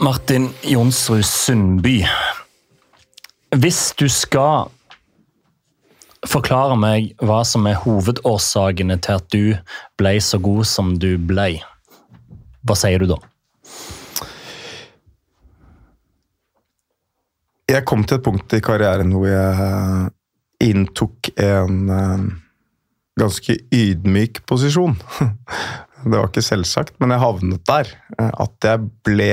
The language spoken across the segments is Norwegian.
Martin Jonsrud Sundby. Hvis du skal forklare meg hva som er hovedårsakene til at du ble så god som du ble, hva sier du da? Jeg kom til et punkt i karrieren hvor jeg inntok en eh, ganske ydmyk posisjon. Det var ikke selvsagt, men jeg havnet der. At jeg ble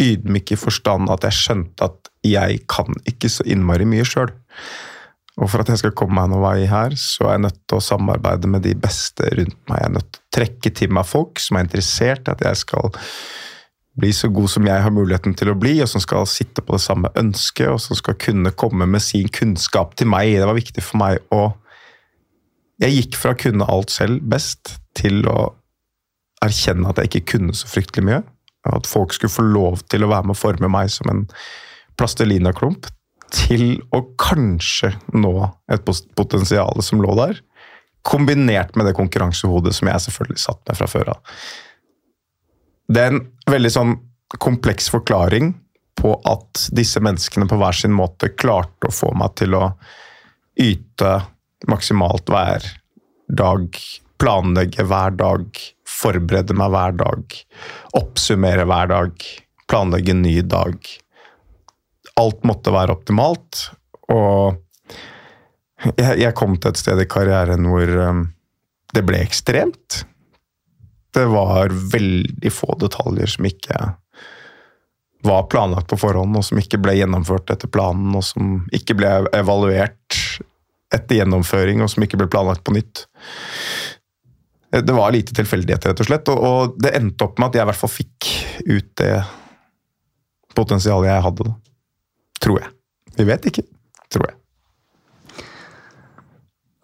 ydmyk i forstand at jeg skjønte at jeg kan ikke så innmari mye sjøl. Og for at jeg skal komme meg noen vei her, så er jeg nødt til å samarbeide med de beste rundt meg. Jeg er nødt til å trekke til meg folk som er interessert i at jeg skal bli så god som jeg har muligheten til å bli, og som skal sitte på det samme ønsket, og som skal kunne komme med sin kunnskap til meg. Det var viktig for meg å Jeg gikk fra å kunne alt selv best, til å erkjenne at jeg ikke kunne så fryktelig mye. Og At folk skulle få lov til å være med å forme meg som en plastelinaklump. Til å kanskje nå et potensial som lå der. Kombinert med det konkurransehodet som jeg selvfølgelig satt med fra før av. Det er en veldig sånn kompleks forklaring på at disse menneskene på hver sin måte klarte å få meg til å yte maksimalt hver dag, planlegge hver dag, forberede meg hver dag, oppsummere hver dag, planlegge en ny dag. Alt måtte være optimalt, og jeg, jeg kom til et sted i karrieren hvor um, det ble ekstremt det var veldig få detaljer som ikke var planlagt på forhånd, og som ikke ble gjennomført etter planen, og som ikke ble evaluert etter gjennomføring, og som ikke ble planlagt på nytt. Det var lite tilfeldigheter, rett og slett, og, og det endte opp med at jeg i hvert fall fikk ut det potensialet jeg hadde. da. Tror jeg. Vi vet ikke. Tror jeg.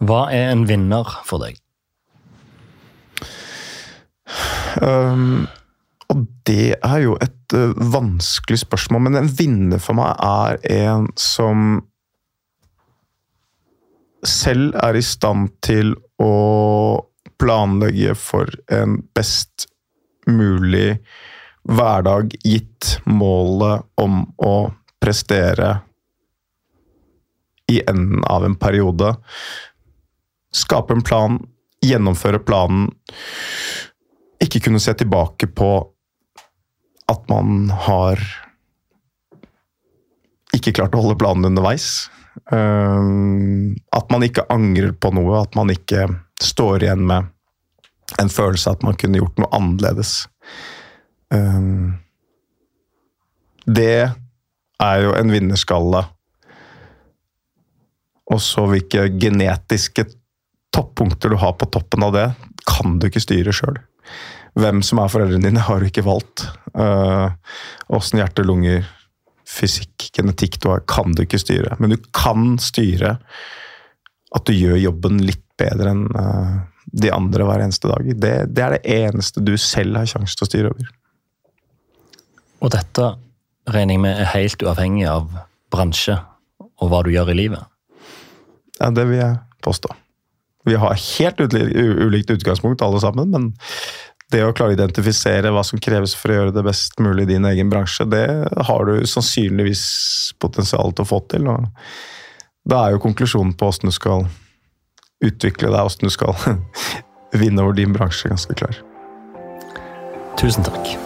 Hva er en vinner for deg? Um, og det er jo et uh, vanskelig spørsmål, men en vinner for meg er en som selv er i stand til å planlegge for en best mulig hverdag, gitt målet om å prestere i enden av en periode. Skape en plan, gjennomføre planen ikke kunne se tilbake på at man har ikke klart å holde planen underveis. Um, at man ikke angrer på noe, at man ikke står igjen med en følelse av at man kunne gjort noe annerledes. Um, det er jo en vinnerskalle. Og så hvilke genetiske toppunkter du har på toppen av det, kan du ikke styre sjøl. Hvem som er foreldrene dine, har du ikke valgt. Åssen uh, hjerte, lunger, fysikk, genetikk du har, kan du ikke styre. Men du kan styre at du gjør jobben litt bedre enn uh, de andre hver eneste dag. Det, det, er det eneste du selv har sjanse til å styre over. Og dette regner jeg med er helt uavhengig av bransje og hva du gjør i livet? Ja, det vil jeg påstå. Vi har helt ulikt utgangspunkt alle sammen, men det å klare å identifisere hva som kreves for å gjøre det best mulig i din egen bransje, det har du sannsynligvis potensial til å få til. og Da er jo konklusjonen på åssen du skal utvikle deg, åssen du skal vinne over din bransje, ganske klar. Tusen takk.